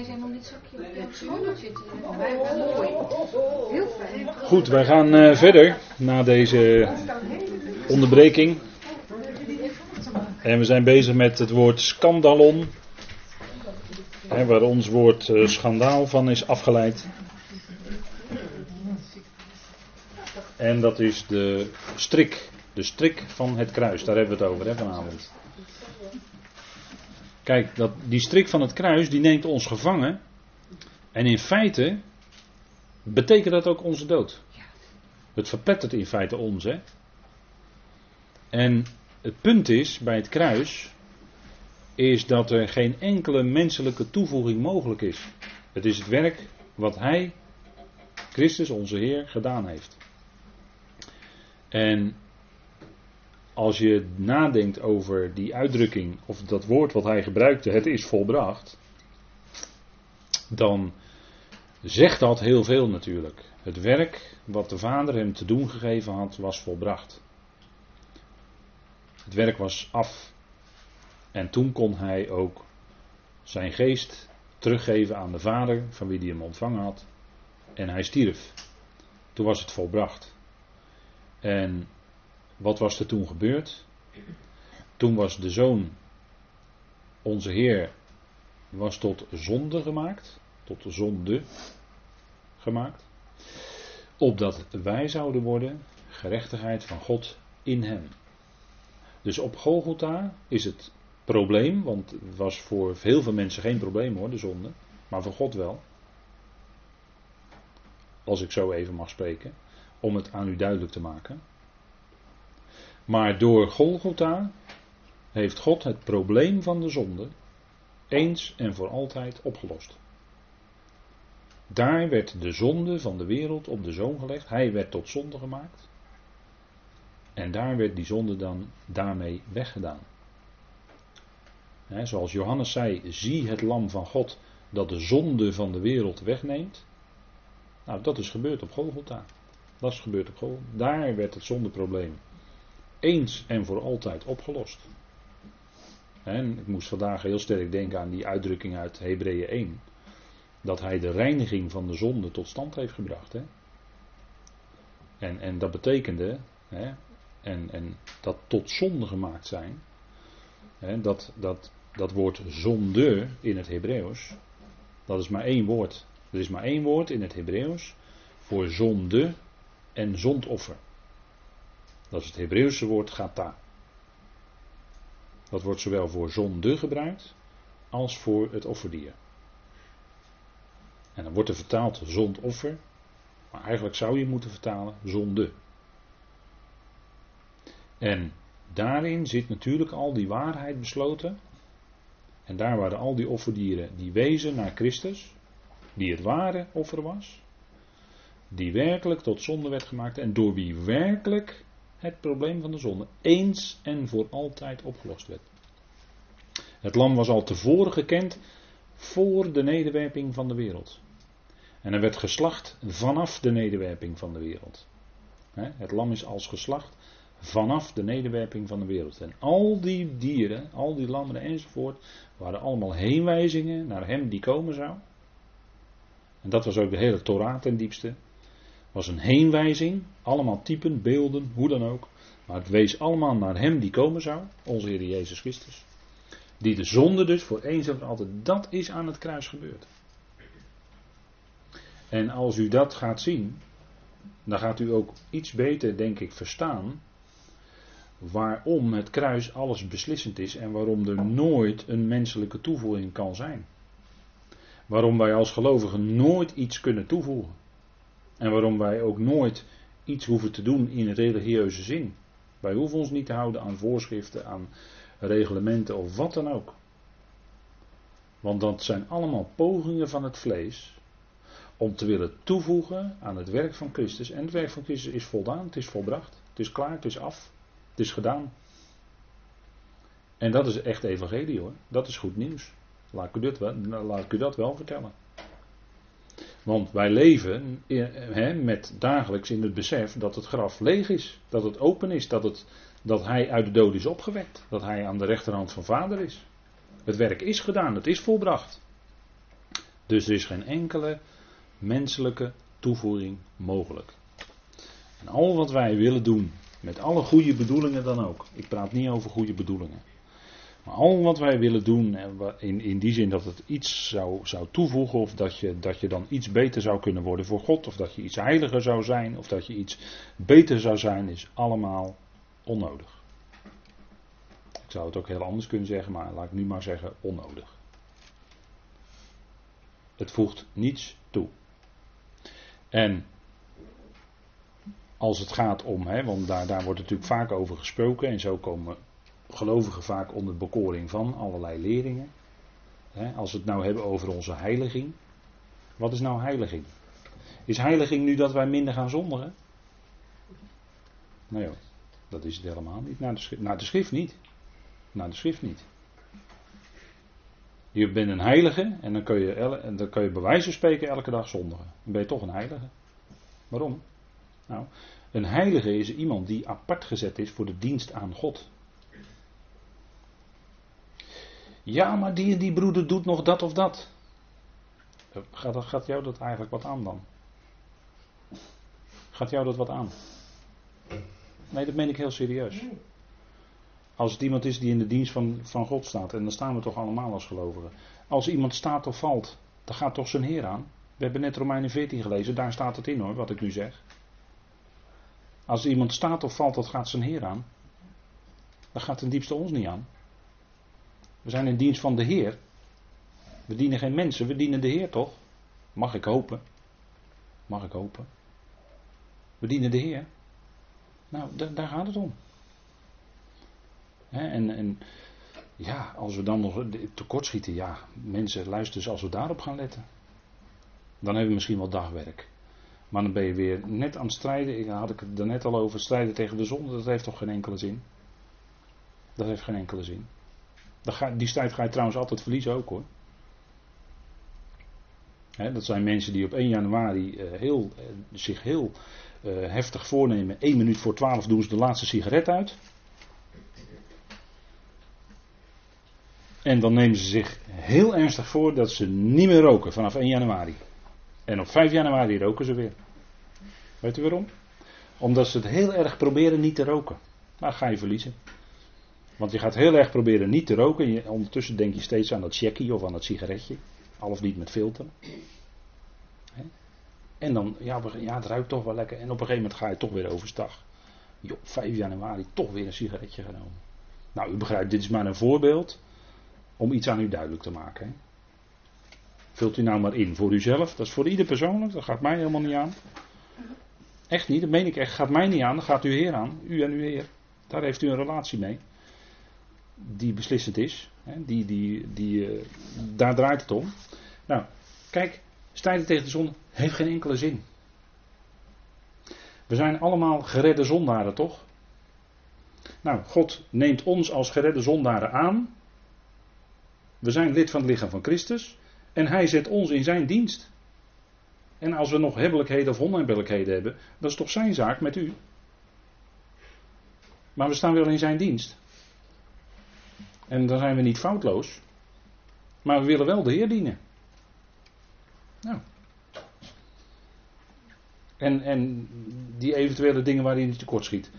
zijn om dit zakje op. Heel fijn. Goed, wij gaan eh, verder na deze onderbreking. En we zijn bezig met het woord scandalon. Hè, waar ons woord eh, schandaal van is afgeleid. En dat is de strik. De strik van het kruis. Daar hebben we het over hè, vanavond. Kijk, dat, die strik van het kruis die neemt ons gevangen. En in feite betekent dat ook onze dood. Het verplettert in feite ons. Hè? En het punt is bij het kruis. Is dat er geen enkele menselijke toevoeging mogelijk is. Het is het werk wat Hij, Christus, onze Heer, gedaan heeft. En als je nadenkt over die uitdrukking, of dat woord wat hij gebruikte, het is volbracht, dan zegt dat heel veel natuurlijk. Het werk wat de Vader hem te doen gegeven had, was volbracht. Het werk was af. En toen kon hij ook zijn geest teruggeven aan de Vader, van wie hij hem ontvangen had. En hij stierf. Toen was het volbracht. En wat was er toen gebeurd? Toen was de zoon, onze Heer, was tot zonde gemaakt, tot de zonde gemaakt, opdat wij zouden worden gerechtigheid van God in hem. Dus op Golgotha is het probleem, want het was voor heel veel mensen geen probleem hoor, de zonde, maar voor God wel. Als ik zo even mag spreken, om het aan u duidelijk te maken. Maar door Golgotha heeft God het probleem van de zonde eens en voor altijd opgelost. Daar werd de zonde van de wereld op de zoon gelegd. Hij werd tot zonde gemaakt. En daar werd die zonde dan daarmee weggedaan. zoals Johannes zei, zie het lam van God dat de zonde van de wereld wegneemt. Nou, dat is gebeurd op Golgotha. Dat is gebeurd op Golgotha. Daar werd het zondeprobleem eens en voor altijd opgelost. En ik moest vandaag heel sterk denken aan die uitdrukking uit Hebreeën 1. Dat hij de reiniging van de zonde tot stand heeft gebracht. Hè? En, en dat betekende, hè, en, en dat tot zonde gemaakt zijn, hè, dat, dat, dat woord zonde in het Hebreeuws, dat is maar één woord. Er is maar één woord in het Hebreeuws voor zonde en zondoffer. Dat is het Hebreeuwse woord gata. Dat wordt zowel voor zonde gebruikt als voor het offerdier. En dan wordt er vertaald zondoffer, maar eigenlijk zou je moeten vertalen zonde. En daarin zit natuurlijk al die waarheid besloten. En daar waren al die offerdieren die wezen naar Christus, die het ware offer was, die werkelijk tot zonde werd gemaakt en door wie werkelijk het probleem van de zonde eens en voor altijd opgelost werd. Het lam was al tevoren gekend voor de nederwerping van de wereld. En er werd geslacht vanaf de nederwerping van de wereld. Het lam is als geslacht vanaf de nederwerping van de wereld. En al die dieren, al die lammeren enzovoort, waren allemaal heenwijzingen naar hem die komen zou. En dat was ook de hele Torah ten diepste was een heenwijzing, allemaal typen, beelden, hoe dan ook. Maar het wees allemaal naar hem die komen zou, onze Heer Jezus Christus. Die de zonde dus voor eens en voor altijd, dat is aan het kruis gebeurd. En als u dat gaat zien, dan gaat u ook iets beter, denk ik, verstaan waarom het kruis alles beslissend is en waarom er nooit een menselijke toevoeging kan zijn. Waarom wij als gelovigen nooit iets kunnen toevoegen. En waarom wij ook nooit iets hoeven te doen in religieuze zin. Wij hoeven ons niet te houden aan voorschriften, aan reglementen of wat dan ook. Want dat zijn allemaal pogingen van het vlees om te willen toevoegen aan het werk van Christus. En het werk van Christus is voldaan, het is volbracht, het is klaar, het is af, het is gedaan. En dat is echt evangelie hoor, dat is goed nieuws. Laat ik u, dit laat u dat wel vertellen. Want wij leven met dagelijks in het besef dat het graf leeg is, dat het open is, dat, het, dat hij uit de dood is opgewekt, dat hij aan de rechterhand van vader is. Het werk is gedaan, het is volbracht. Dus er is geen enkele menselijke toevoeging mogelijk. En al wat wij willen doen, met alle goede bedoelingen dan ook. Ik praat niet over goede bedoelingen. Maar al wat wij willen doen, in, in die zin dat het iets zou, zou toevoegen, of dat je, dat je dan iets beter zou kunnen worden voor God, of dat je iets heiliger zou zijn, of dat je iets beter zou zijn, is allemaal onnodig. Ik zou het ook heel anders kunnen zeggen, maar laat ik nu maar zeggen onnodig. Het voegt niets toe. En als het gaat om, hè, want daar, daar wordt natuurlijk vaak over gesproken en zo komen gelovigen vaak onder bekoring van allerlei leringen. Als we het nou hebben over onze heiliging. Wat is nou heiliging? Is heiliging nu dat wij minder gaan zondigen? Nee hoor, dat is het helemaal niet. Naar de schrift, de schrift niet. Naar de schrift niet. Je bent een heilige en dan kun je, en dan kun je bij spreken elke dag zondigen. Dan ben je toch een heilige. Waarom? Nou, een heilige is iemand die apart gezet is voor de dienst aan God. Ja, maar die en die broeder doet nog dat of dat. Gaat, gaat jou dat eigenlijk wat aan dan? Gaat jou dat wat aan? Nee, dat meen ik heel serieus. Als het iemand is die in de dienst van, van God staat, en dan staan we toch allemaal als gelovigen. Als iemand staat of valt, dan gaat toch zijn Heer aan. We hebben net Romeinen 14 gelezen, daar staat het in hoor, wat ik nu zeg. Als iemand staat of valt, dat gaat zijn Heer aan. Dan gaat ten diepste ons niet aan. We zijn in dienst van de Heer. We dienen geen mensen, we dienen de Heer toch? Mag ik hopen? Mag ik hopen? We dienen de Heer. Nou, daar gaat het om. en, en ja, als we dan nog tekortschieten, ja, mensen luisteren als we daarop gaan letten. Dan hebben we misschien wel dagwerk. Maar dan ben je weer net aan het strijden. Ik had ik het net al over. Strijden tegen de zonde. Dat heeft toch geen enkele zin. Dat heeft geen enkele zin. Die strijd ga je trouwens altijd verliezen ook hoor. dat zijn mensen die op 1 januari uh, heel, uh, zich heel uh, heftig voornemen. 1 minuut voor 12 doen ze de laatste sigaret uit. En dan nemen ze zich heel ernstig voor dat ze niet meer roken vanaf 1 januari. En op 5 januari roken ze weer. Weet u waarom? Omdat ze het heel erg proberen niet te roken. Maar ga je verliezen. Want je gaat heel erg proberen niet te roken. En ondertussen denk je steeds aan dat checkie of aan dat sigaretje. Al of niet met filter. En dan, ja, ja, het ruikt toch wel lekker. En op een gegeven moment ga je toch weer overstag. Jo, 5 januari toch weer een sigaretje genomen. Nou, u begrijpt, dit is maar een voorbeeld om iets aan u duidelijk te maken. Vult u nou maar in voor uzelf. Dat is voor ieder persoonlijk. Dat gaat mij helemaal niet aan. Echt niet, dat meen ik echt. Gaat mij niet aan. Dat gaat uw Heer aan. U en uw Heer. Daar heeft u een relatie mee. Die beslissend is. Hè? Die, die, die, uh, daar draait het om. Nou, kijk. Strijden tegen de zon heeft geen enkele zin. We zijn allemaal geredde zondaren, toch? Nou, God neemt ons als geredde zondaren aan. We zijn lid van het lichaam van Christus. En hij zet ons in zijn dienst. En als we nog hebbelijkheden of onhebbelijkheden hebben, dat is toch zijn zaak met u. Maar we staan wel in zijn dienst. En dan zijn we niet foutloos. Maar we willen wel de Heer dienen. Nou. En, en die eventuele dingen waar hij tekort schiet.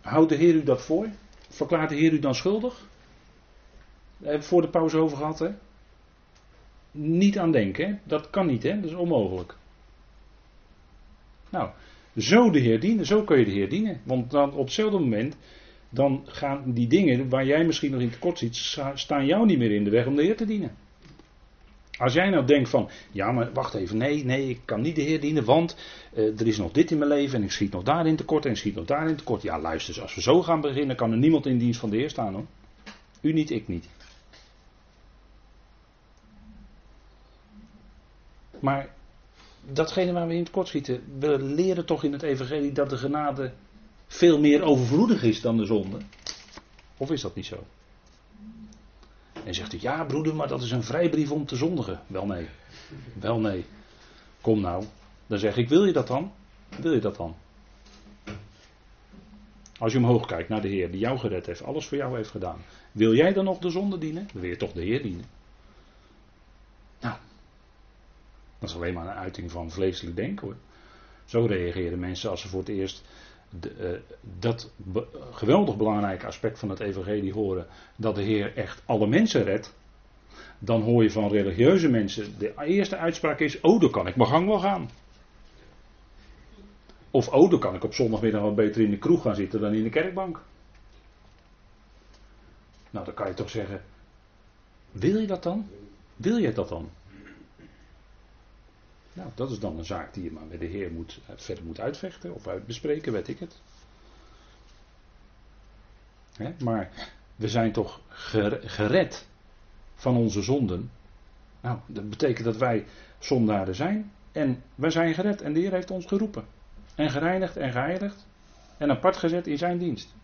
Houdt de Heer u dat voor? Verklaart de Heer u dan schuldig? Daar hebben we voor de pauze over gehad, hè? niet aan denken. Hè? Dat kan niet, hè? dat is onmogelijk. Nou, zo de Heer dienen, zo kun je de Heer dienen. Want dan op hetzelfde moment, dan gaan die dingen waar jij misschien nog in tekort ziet, staan jou niet meer in de weg om de Heer te dienen. Als jij nou denkt van, ja maar wacht even, nee, nee, ik kan niet de Heer dienen, want uh, er is nog dit in mijn leven en ik schiet nog daarin tekort en ik schiet nog daarin tekort. Ja luister, als we zo gaan beginnen, kan er niemand in dienst van de Heer staan hoor. U niet, ik niet. Maar datgene waar we in tekort schieten, we leren toch in het evangelie dat de genade veel meer overvloedig is dan de zonde. Of is dat niet zo? En zegt u, ja broeder, maar dat is een vrijbrief om te zondigen. Wel nee. Wel nee. Kom nou. Dan zeg ik, wil je dat dan? Wil je dat dan? Als je omhoog kijkt naar de Heer die jou gered heeft, alles voor jou heeft gedaan. Wil jij dan nog de zonde dienen? Dan wil je toch de Heer dienen. Dat is alleen maar een uiting van vleeselijk denken hoor. Zo reageren mensen als ze voor het eerst de, uh, dat geweldig belangrijke aspect van het evangelie horen. Dat de Heer echt alle mensen redt. Dan hoor je van religieuze mensen. De eerste uitspraak is: Oh, dan kan ik mijn gang wel gaan. Of oh, dan kan ik op zondagmiddag wat beter in de kroeg gaan zitten dan in de kerkbank. Nou, dan kan je toch zeggen: Wil je dat dan? Wil je dat dan? Nou, dat is dan een zaak die je maar met de Heer moet, eh, verder moet uitvechten of uitbespreken, weet ik het. He, maar we zijn toch gered van onze zonden. Nou, dat betekent dat wij zondaren zijn. En wij zijn gered en de Heer heeft ons geroepen. En gereinigd en geheiligd. En apart gezet in zijn dienst.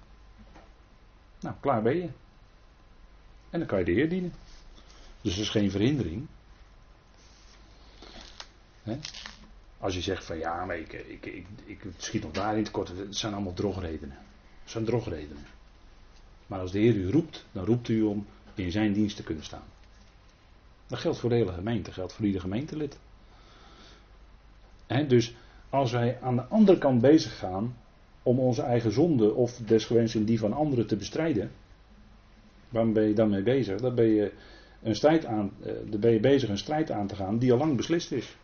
Nou, klaar ben je. En dan kan je de Heer dienen. Dus er is geen verhindering. Als je zegt van ja, maar ik, ik, ik, ik schiet nog daarin tekort. Het zijn allemaal drogredenen. Het zijn drogredenen. Maar als de Heer u roept, dan roept u om in zijn dienst te kunnen staan. Dat geldt voor de hele gemeente, geldt voor ieder gemeentelid. dus als wij aan de andere kant bezig gaan om onze eigen zonde of desgewenst in die van anderen te bestrijden, waarom ben je dan mee bezig? Dan ben je, een strijd aan, eh, dan ben je bezig een strijd aan te gaan die al lang beslist is.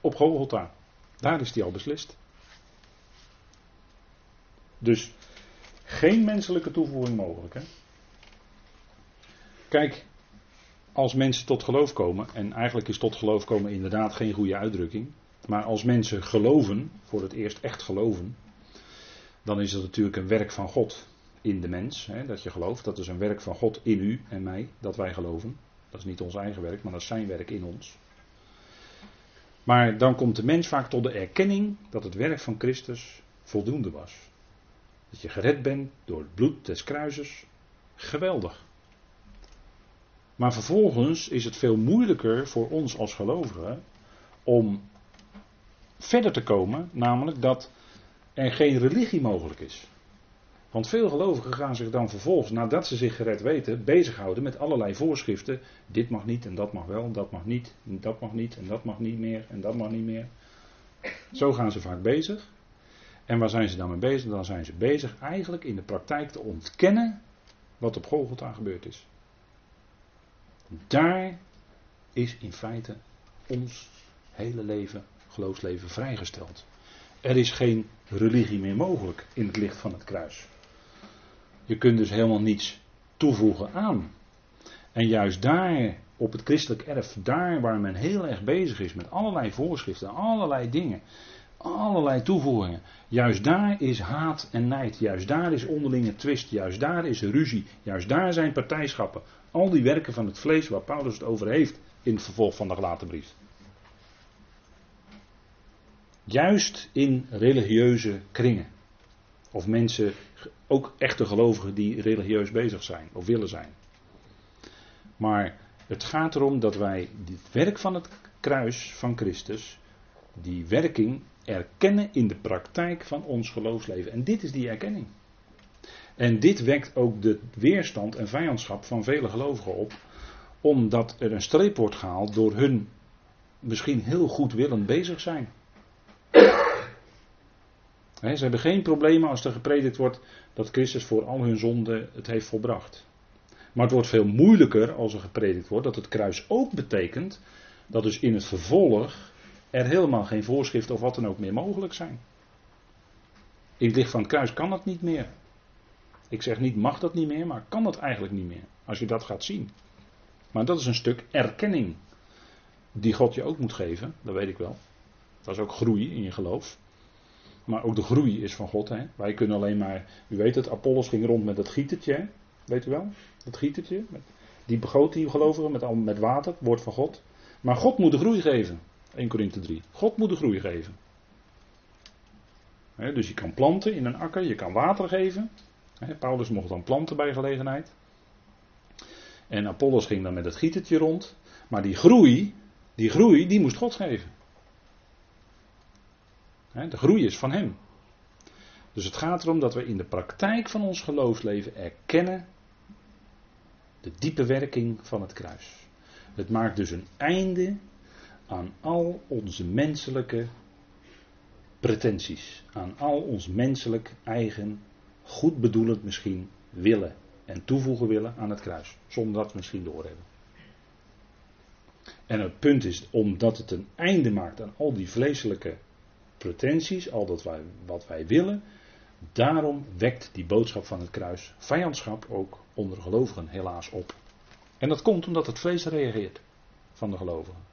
Op Golgotha. Daar is die al beslist. Dus geen menselijke toevoeging mogelijk. Hè? Kijk, als mensen tot geloof komen, en eigenlijk is tot geloof komen inderdaad geen goede uitdrukking, maar als mensen geloven, voor het eerst echt geloven, dan is dat natuurlijk een werk van God in de mens, hè, dat je gelooft. Dat is een werk van God in u en mij, dat wij geloven. Dat is niet ons eigen werk, maar dat is zijn werk in ons. Maar dan komt de mens vaak tot de erkenning dat het werk van Christus voldoende was. Dat je gered bent door het bloed des kruises. Geweldig. Maar vervolgens is het veel moeilijker voor ons als gelovigen om verder te komen, namelijk dat er geen religie mogelijk is. Want veel gelovigen gaan zich dan vervolgens, nadat ze zich gered weten, bezighouden met allerlei voorschriften. Dit mag niet en dat mag wel, dat mag niet, en dat mag niet en dat mag niet meer en dat mag niet meer. Zo gaan ze vaak bezig. En waar zijn ze dan mee bezig? Dan zijn ze bezig eigenlijk in de praktijk te ontkennen wat op Golgotha gebeurd is. Daar is in feite ons hele leven, geloofsleven vrijgesteld. Er is geen religie meer mogelijk in het licht van het kruis. Je kunt dus helemaal niets toevoegen aan. En juist daar, op het christelijk erf, daar waar men heel erg bezig is met allerlei voorschriften, allerlei dingen, allerlei toevoegingen. Juist daar is haat en nijd, juist daar is onderlinge twist, juist daar is ruzie, juist daar zijn partijschappen. Al die werken van het vlees waar Paulus het over heeft in het vervolg van de gelaten brief. Juist in religieuze kringen. Of mensen, ook echte gelovigen die religieus bezig zijn of willen zijn. Maar het gaat erom dat wij het werk van het kruis van Christus, die werking erkennen in de praktijk van ons geloofsleven. En dit is die erkenning. En dit wekt ook de weerstand en vijandschap van vele gelovigen op, omdat er een streep wordt gehaald door hun misschien heel goed willend bezig zijn ze hebben geen problemen als er gepredikt wordt dat Christus voor al hun zonden het heeft volbracht. Maar het wordt veel moeilijker als er gepredikt wordt dat het kruis ook betekent dat dus in het vervolg er helemaal geen voorschriften of wat dan ook meer mogelijk zijn. In het licht van het kruis kan dat niet meer. Ik zeg niet mag dat niet meer, maar kan dat eigenlijk niet meer. Als je dat gaat zien. Maar dat is een stuk erkenning. Die God je ook moet geven, dat weet ik wel. Dat is ook groei in je geloof. Maar ook de groei is van God. Hè? Wij kunnen alleen maar. U weet het, Apollos ging rond met dat gietertje. Weet u wel? Dat gietertje. Die begoot die gelovigen met, met water, woord van God. Maar God moet de groei geven. 1 Korinthe 3. God moet de groei geven. dus je kan planten in een akker, je kan water geven. Paulus mocht dan planten bij gelegenheid. En Apollos ging dan met het gietertje rond. Maar die groei, die groei, die moest God geven. De groei is van Hem. Dus het gaat erom dat we in de praktijk van ons geloofsleven erkennen de diepe werking van het kruis. Het maakt dus een einde aan al onze menselijke pretenties, aan al ons menselijk eigen, goed bedoelend misschien, willen en toevoegen willen aan het kruis, zonder dat we misschien doorhebben. En het punt is, omdat het een einde maakt aan al die vleeselijke pretenties, al dat wij, wat wij willen, daarom wekt die boodschap van het kruis vijandschap ook onder gelovigen helaas op. En dat komt omdat het vlees reageert van de gelovigen.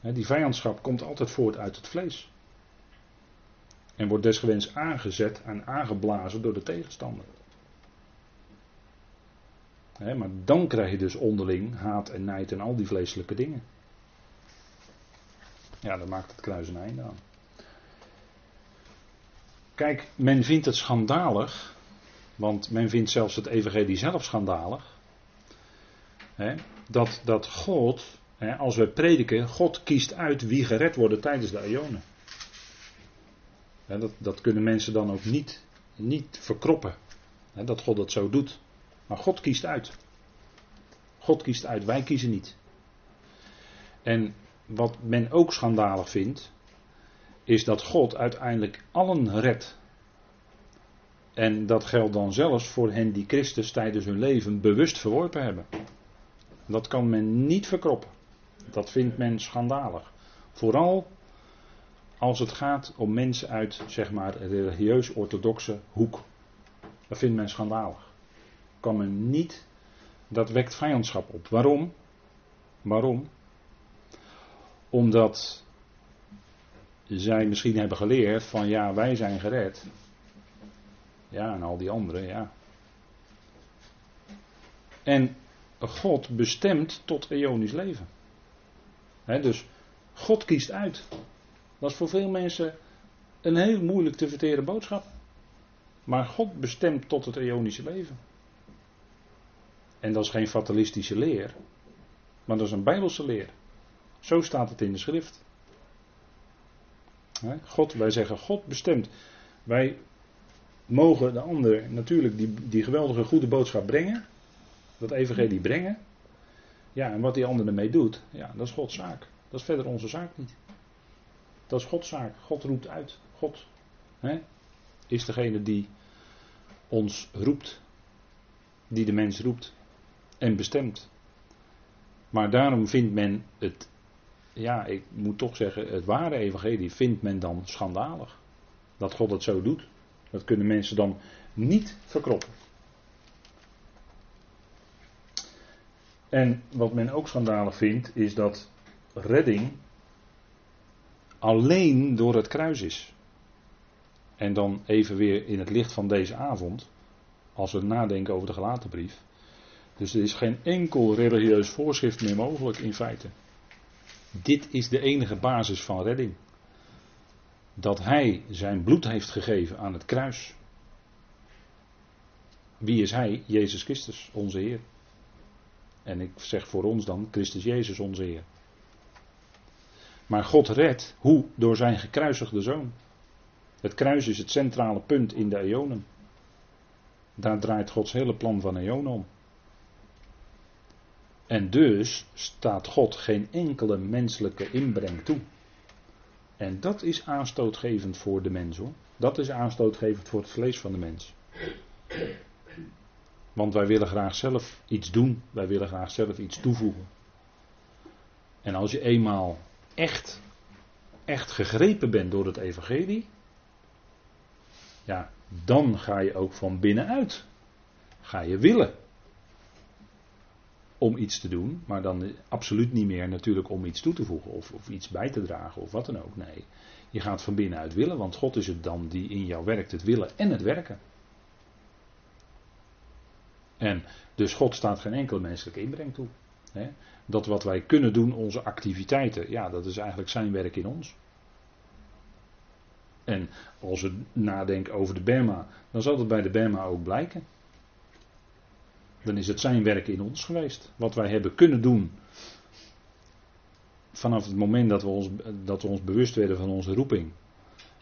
Die vijandschap komt altijd voort uit het vlees. En wordt desgewenst aangezet en aangeblazen door de tegenstander. maar dan krijg je dus onderling haat en nijd en al die vleeselijke dingen. Ja, dan maakt het kruis een einde aan. Kijk, men vindt het schandalig, want men vindt zelfs het evangelie zelf schandalig, hè, dat, dat God, hè, als we prediken, God kiest uit wie gered worden tijdens de Ionen. dat, dat kunnen mensen dan ook niet, niet verkroppen, dat God dat zo doet. Maar God kiest uit. God kiest uit, wij kiezen niet. En wat men ook schandalig vindt, is dat God uiteindelijk allen redt. En dat geldt dan zelfs voor hen die Christus tijdens hun leven bewust verworpen hebben. Dat kan men niet verkroppen. Dat vindt men schandalig. Vooral als het gaat om mensen uit, zeg maar, religieus-orthodoxe hoek. Dat vindt men schandalig. Kan men niet, dat wekt vijandschap op. Waarom? Waarom? Omdat zij misschien hebben geleerd van ja, wij zijn gered. Ja, en al die anderen, ja. En God bestemt tot eonisch leven. dus God kiest uit. Dat is voor veel mensen een heel moeilijk te verteren boodschap. Maar God bestemt tot het eonische leven. En dat is geen fatalistische leer, maar dat is een bijbelse leer. Zo staat het in de schrift. God, wij zeggen God bestemt. Wij mogen de ander natuurlijk die, die geweldige goede boodschap brengen. Dat evangelie brengen. Ja, en wat die ander ermee doet, ja, dat is Gods zaak. Dat is verder onze zaak niet. Dat is Gods zaak. God roept uit. God hè, is degene die ons roept. Die de mens roept en bestemt. Maar daarom vindt men het ja, ik moet toch zeggen, het ware evangelie vindt men dan schandalig. Dat God het zo doet. Dat kunnen mensen dan niet verkroppen. En wat men ook schandalig vindt, is dat redding alleen door het kruis is. En dan even weer in het licht van deze avond, als we nadenken over de gelaten brief. Dus er is geen enkel religieus voorschrift meer mogelijk in feite. Dit is de enige basis van redding. Dat Hij zijn bloed heeft gegeven aan het kruis. Wie is Hij? Jezus Christus, onze Heer. En ik zeg voor ons dan Christus Jezus, onze Heer. Maar God redt, hoe? Door zijn gekruisigde zoon. Het kruis is het centrale punt in de eonen. Daar draait Gods hele plan van eonen om. En dus staat God geen enkele menselijke inbreng toe. En dat is aanstootgevend voor de mens hoor. Dat is aanstootgevend voor het vlees van de mens. Want wij willen graag zelf iets doen. Wij willen graag zelf iets toevoegen. En als je eenmaal echt, echt gegrepen bent door het evangelie. Ja, dan ga je ook van binnenuit. Ga je willen om iets te doen, maar dan absoluut niet meer natuurlijk om iets toe te voegen of, of iets bij te dragen of wat dan ook. Nee, je gaat van binnenuit willen, want God is het dan die in jou werkt, het willen en het werken. En dus God staat geen enkele menselijke inbreng toe. Dat wat wij kunnen doen, onze activiteiten, ja, dat is eigenlijk zijn werk in ons. En als we nadenken over de Berma, dan zal het bij de Berma ook blijken. Dan is het zijn werk in ons geweest. Wat wij hebben kunnen doen. Vanaf het moment dat we ons, dat we ons bewust werden van onze roeping.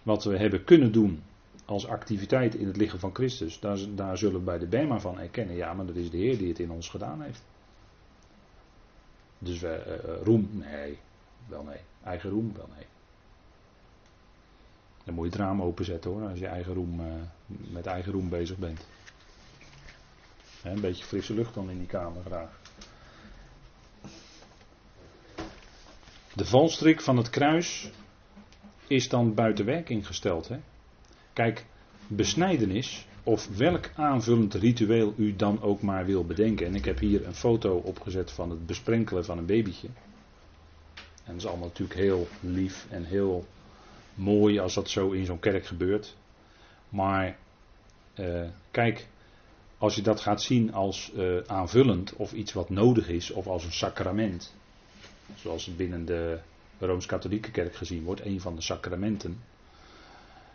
Wat we hebben kunnen doen als activiteit in het lichaam van Christus. Daar, zullen we bij de Bema van erkennen. Ja, maar dat is de Heer die het in ons gedaan heeft. Dus we, uh, roem, nee. Wel nee. Eigen roem? Wel nee. Dan moet je het raam openzetten hoor, als je eigen roem, uh, met eigen roem bezig bent. Een beetje frisse lucht dan in die kamer graag. De valstrik van het kruis is dan buiten werking gesteld. Hè? Kijk, besnijdenis, of welk aanvullend ritueel u dan ook maar wil bedenken. En ik heb hier een foto opgezet van het besprenkelen van een babytje. En dat is allemaal natuurlijk heel lief en heel mooi als dat zo in zo'n kerk gebeurt. Maar uh, kijk, als je dat gaat zien als uh, aanvullend of iets wat nodig is of als een sacrament, zoals het binnen de Rooms-Katholieke kerk gezien wordt, een van de sacramenten,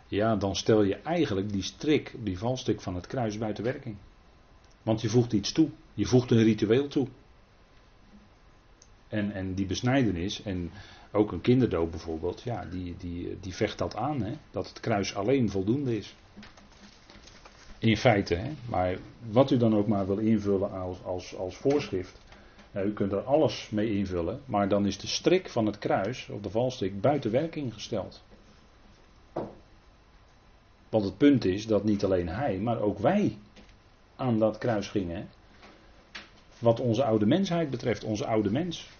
ja, dan stel je eigenlijk die strik, die valstrik van het kruis buiten werking. Want je voegt iets toe, je voegt een ritueel toe. En, en die besnijdenis, en ook een kinderdoop bijvoorbeeld, ja, die, die, die vecht dat aan, hè, dat het kruis alleen voldoende is. In feite, hè, maar wat u dan ook maar wil invullen als, als, als voorschrift, u kunt er alles mee invullen, maar dan is de strik van het kruis, of de valstrik, buiten werking gesteld. Want het punt is dat niet alleen hij, maar ook wij aan dat kruis gingen. Wat onze oude mensheid betreft, onze oude mens.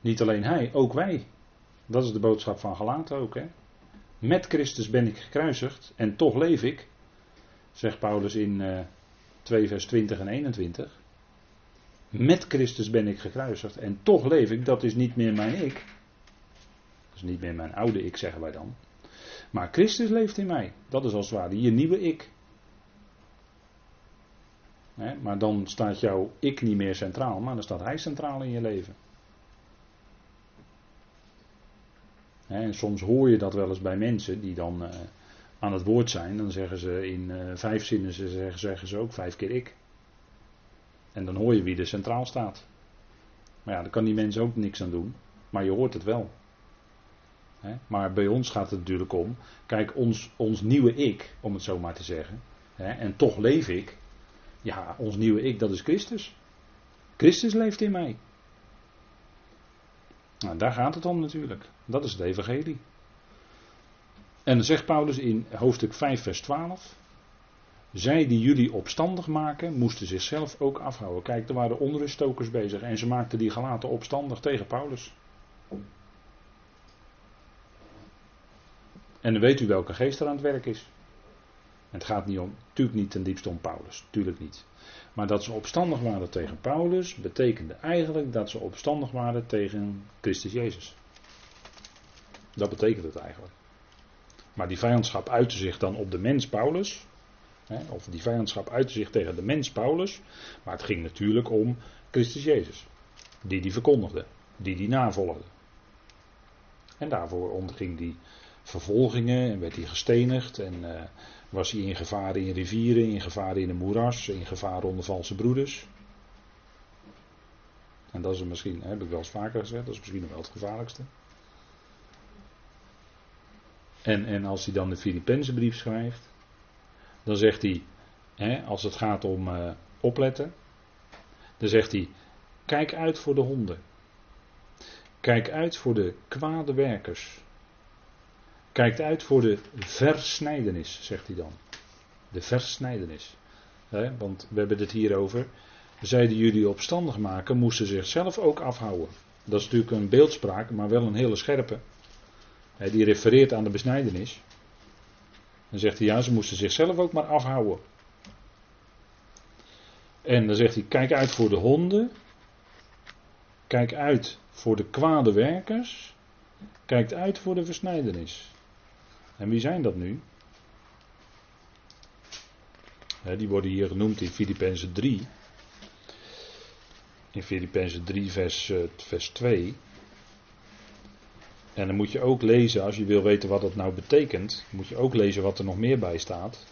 Niet alleen hij, ook wij. Dat is de boodschap van Galaten ook. Hè? Met Christus ben ik gekruisigd en toch leef ik, zegt Paulus in uh, eh, 2 vers 20 en 21. Met Christus ben ik gekruisigd en toch leef ik, dat is niet meer mijn ik. Dat is niet meer mijn oude ik, zeggen wij dan. Maar Christus leeft in mij. Dat is als het ware je nieuwe ik. maar dan staat jouw ik niet meer centraal, maar dan staat hij centraal in je leven. En soms hoor je dat wel eens bij mensen die dan uh, aan het woord zijn. Dan zeggen ze in uh, vijf zinnen, ze zeggen, ze ook vijf keer ik. En dan hoor je wie er centraal staat. Maar ja, daar kan die mensen ook niks aan doen. Maar je hoort het wel. Maar bij ons gaat het natuurlijk om, kijk, ons, ons nieuwe ik, om het zo maar te zeggen, en toch leef ik. Ja, ons nieuwe ik, dat is Christus. Christus leeft in mij. Nou, daar gaat het om natuurlijk. Dat is het evangelie. En dan zegt Paulus in hoofdstuk 5, vers 12. Zij die jullie opstandig maken, moesten zichzelf ook afhouden. Kijk, er waren onruststokers bezig en ze maakten die gelaten opstandig tegen Paulus. En dan weet u welke geest er aan het werk is. Het gaat niet om, natuurlijk niet ten diepste om Paulus, natuurlijk niet. Maar dat ze opstandig waren tegen Paulus, betekende eigenlijk dat ze opstandig waren tegen Christus Jezus. Dat betekent het eigenlijk. Maar die vijandschap uitte zich dan op de mens Paulus. Hè, of die vijandschap uitte zich tegen de mens Paulus. Maar het ging natuurlijk om Christus Jezus. Die die verkondigde. Die die navolgde. En daarvoor onderging die vervolgingen en werd hij gestenigd en uh, was hij in gevaar in rivieren, in gevaar in een moeras, in gevaar onder valse broeders. En dat is misschien, heb ik wel eens vaker gezegd, dat is misschien nog wel het gevaarlijkste. En, en als hij dan de Filipense brief schrijft, dan zegt hij, hè, als het gaat om uh, opletten, dan zegt hij, kijk uit voor de honden. Kijk uit voor de kwade werkers. Kijkt uit voor de versnijdenis, zegt hij dan. De versnijdenis. want we hebben het hier over. Zij die jullie opstandig maken, moesten zichzelf ook afhouden. Dat is natuurlijk een beeldspraak, maar wel een hele scherpe. die refereert aan de besnijdenis. Dan zegt hij, ja, ze moesten zichzelf ook maar afhouden. En dan zegt hij, kijk uit voor de honden. Kijk uit voor de kwade werkers. Kijk uit voor de versnijdenis. En wie zijn dat nu? die worden hier genoemd in Filippenzen 3. In Filippenzen 3, vers, uh, vers 2. En dan moet je ook lezen, als je wil weten wat dat nou betekent, moet je ook lezen wat er nog meer bij staat.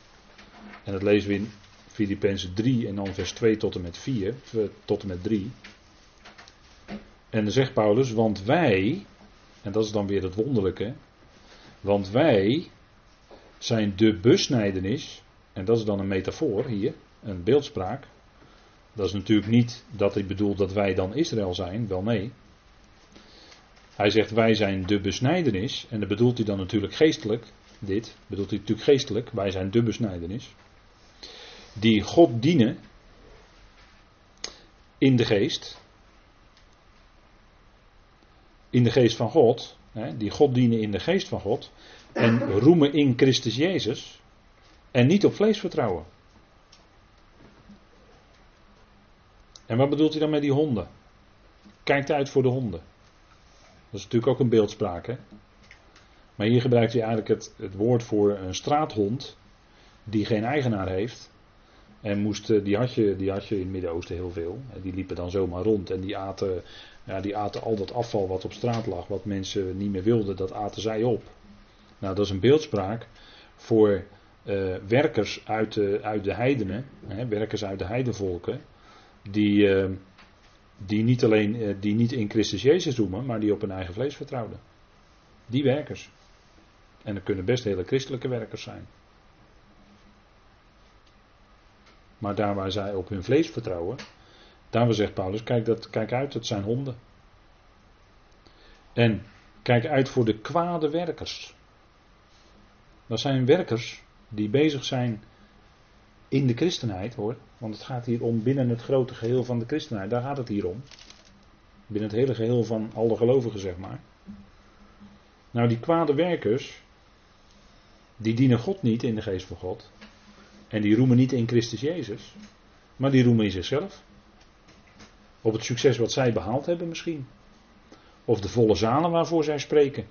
En dat lezen we in Filippenzen 3 en dan vers 2 tot en met 4, eh, tot en met 3. En dan zegt Paulus, want wij, en dat is dan weer het wonderlijke, want wij zijn de besnijdenis, en dat is dan een metafoor hier, een beeldspraak. Dat is natuurlijk niet dat ik bedoel dat wij dan Israël zijn, wel nee. Hij zegt wij zijn de besnijdenis. En dat bedoelt hij dan natuurlijk geestelijk. Dit bedoelt hij natuurlijk geestelijk. Wij zijn de besnijdenis. Die God dienen in de geest. In de geest van God. Die God dienen in de geest van God. En roemen in Christus Jezus. En niet op vlees vertrouwen. En wat bedoelt hij dan met die honden? Kijkt uit voor de honden. Dat is natuurlijk ook een beeldspraak. Hè? Maar hier gebruikt hij eigenlijk het, het woord voor een straathond. Die geen eigenaar heeft. En moest, eh, die, had je, die had je in het Midden-Oosten heel veel. Die liepen dan zomaar rond en die aten, ja, die aten al dat afval wat op straat lag, wat mensen niet meer wilden, dat aten zij op. Nou, dat is een beeldspraak voor uh, werkers uit de, uit de heidenen, hè, werkers uit de heidenvolken, die, uh, die niet alleen die niet in Christus Jezus roemen, maar die op hun eigen vlees vertrouwden. Die werkers. En dat kunnen best hele christelijke werkers zijn. Maar daar waar zij op hun vlees vertrouwen, daar zegt Paulus, kijk, dat, kijk uit, het zijn honden. En kijk uit voor de kwade werkers. Dat zijn werkers die bezig zijn in de christenheid hoor. Want het gaat hier om binnen het grote geheel van de christenheid. Daar gaat het hier om. Binnen het hele geheel van alle gelovigen zeg maar. Nou die kwade werkers. Die dienen God niet in de geest van God. En die roemen niet in Christus Jezus. Maar die roemen in zichzelf. Op het succes wat zij behaald hebben misschien. Of de volle zalen waarvoor zij spreken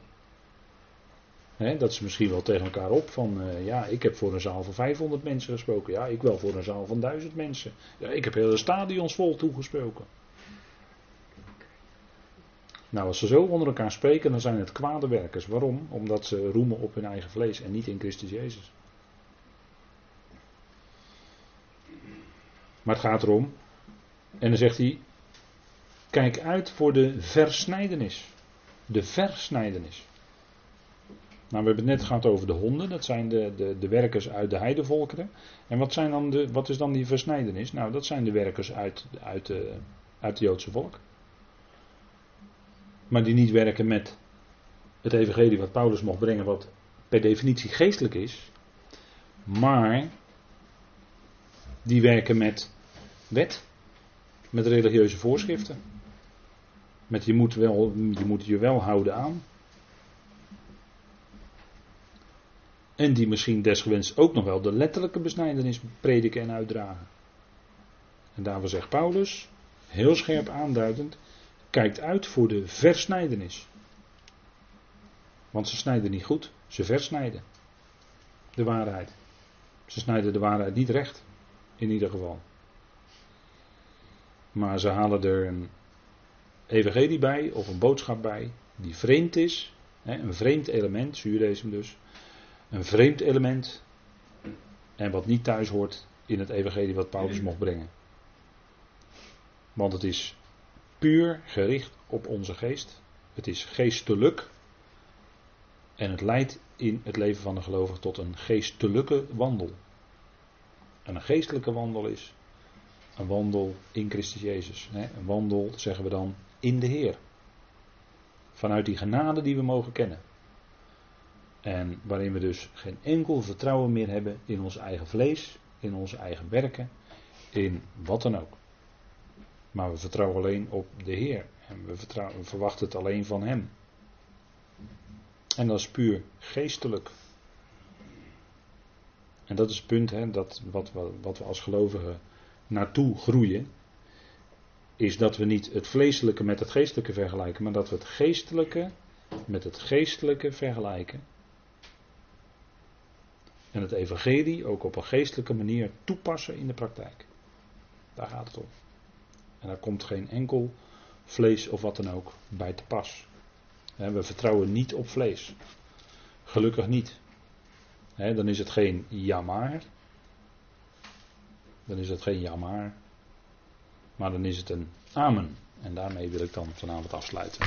dat ze misschien wel tegen elkaar op van, uh, ja, ik heb voor een zaal van 500 mensen gesproken. Ja, ik wel voor een zaal van 1000 mensen. Ja, ik heb hele stadions vol toegesproken. Nou, als ze zo onder elkaar spreken, dan zijn het kwade werkers. Waarom? Omdat ze roemen op hun eigen vlees en niet in Christus Jezus. Maar het gaat erom, en dan zegt hij, kijk uit voor de versnijdenis. De versnijdenis. Nou, we hebben het net gehad over de honden, dat zijn de, de, de werkers uit de heidevolkeren. En wat, zijn dan de, wat is dan die versnijdenis? Nou, dat zijn de werkers uit, uit, de, uit het Joodse volk. Maar die niet werken met het evangelie wat Paulus mocht brengen, wat per definitie geestelijk is. Maar die werken met wet, met religieuze voorschriften. Met je moet, wel, je moet je wel houden aan. En die misschien desgewenst ook nog wel de letterlijke besnijdenis prediken en uitdragen. En daarvoor zegt Paulus, heel scherp aanduidend, kijkt uit voor de versnijdenis. Want ze snijden niet goed, ze versnijden de waarheid. Ze snijden de waarheid niet recht, in ieder geval. Maar ze halen er een evangelie bij of een boodschap bij die vreemd is, een vreemd element, Judaïsme dus, een vreemd element en wat niet thuis hoort in het evangelie wat Paulus mocht brengen. Want het is puur gericht op onze geest. Het is geestelijk. En het leidt in het leven van de gelovige tot een geestelijke wandel. En een geestelijke wandel is een wandel in Christus Jezus. Een wandel, zeggen we dan, in de Heer. Vanuit die genade die we mogen kennen. En waarin we dus geen enkel vertrouwen meer hebben in ons eigen vlees, in onze eigen werken, in wat dan ook. Maar we vertrouwen alleen op de Heer. En we, we verwachten het alleen van Hem. En dat is puur geestelijk. En dat is het punt, hè, dat wat, wat we als gelovigen naartoe groeien. Is dat we niet het vleeselijke met het geestelijke vergelijken, maar dat we het geestelijke met het geestelijke vergelijken en het evangelie ook op een geestelijke manier toepassen in de praktijk. Daar gaat het om. En daar komt geen enkel vlees of wat dan ook bij te pas. We vertrouwen niet op vlees. Gelukkig niet. Dan is het geen jammer. Dan is het geen jammer. Maar dan is het een amen. En daarmee wil ik dan vanavond afsluiten.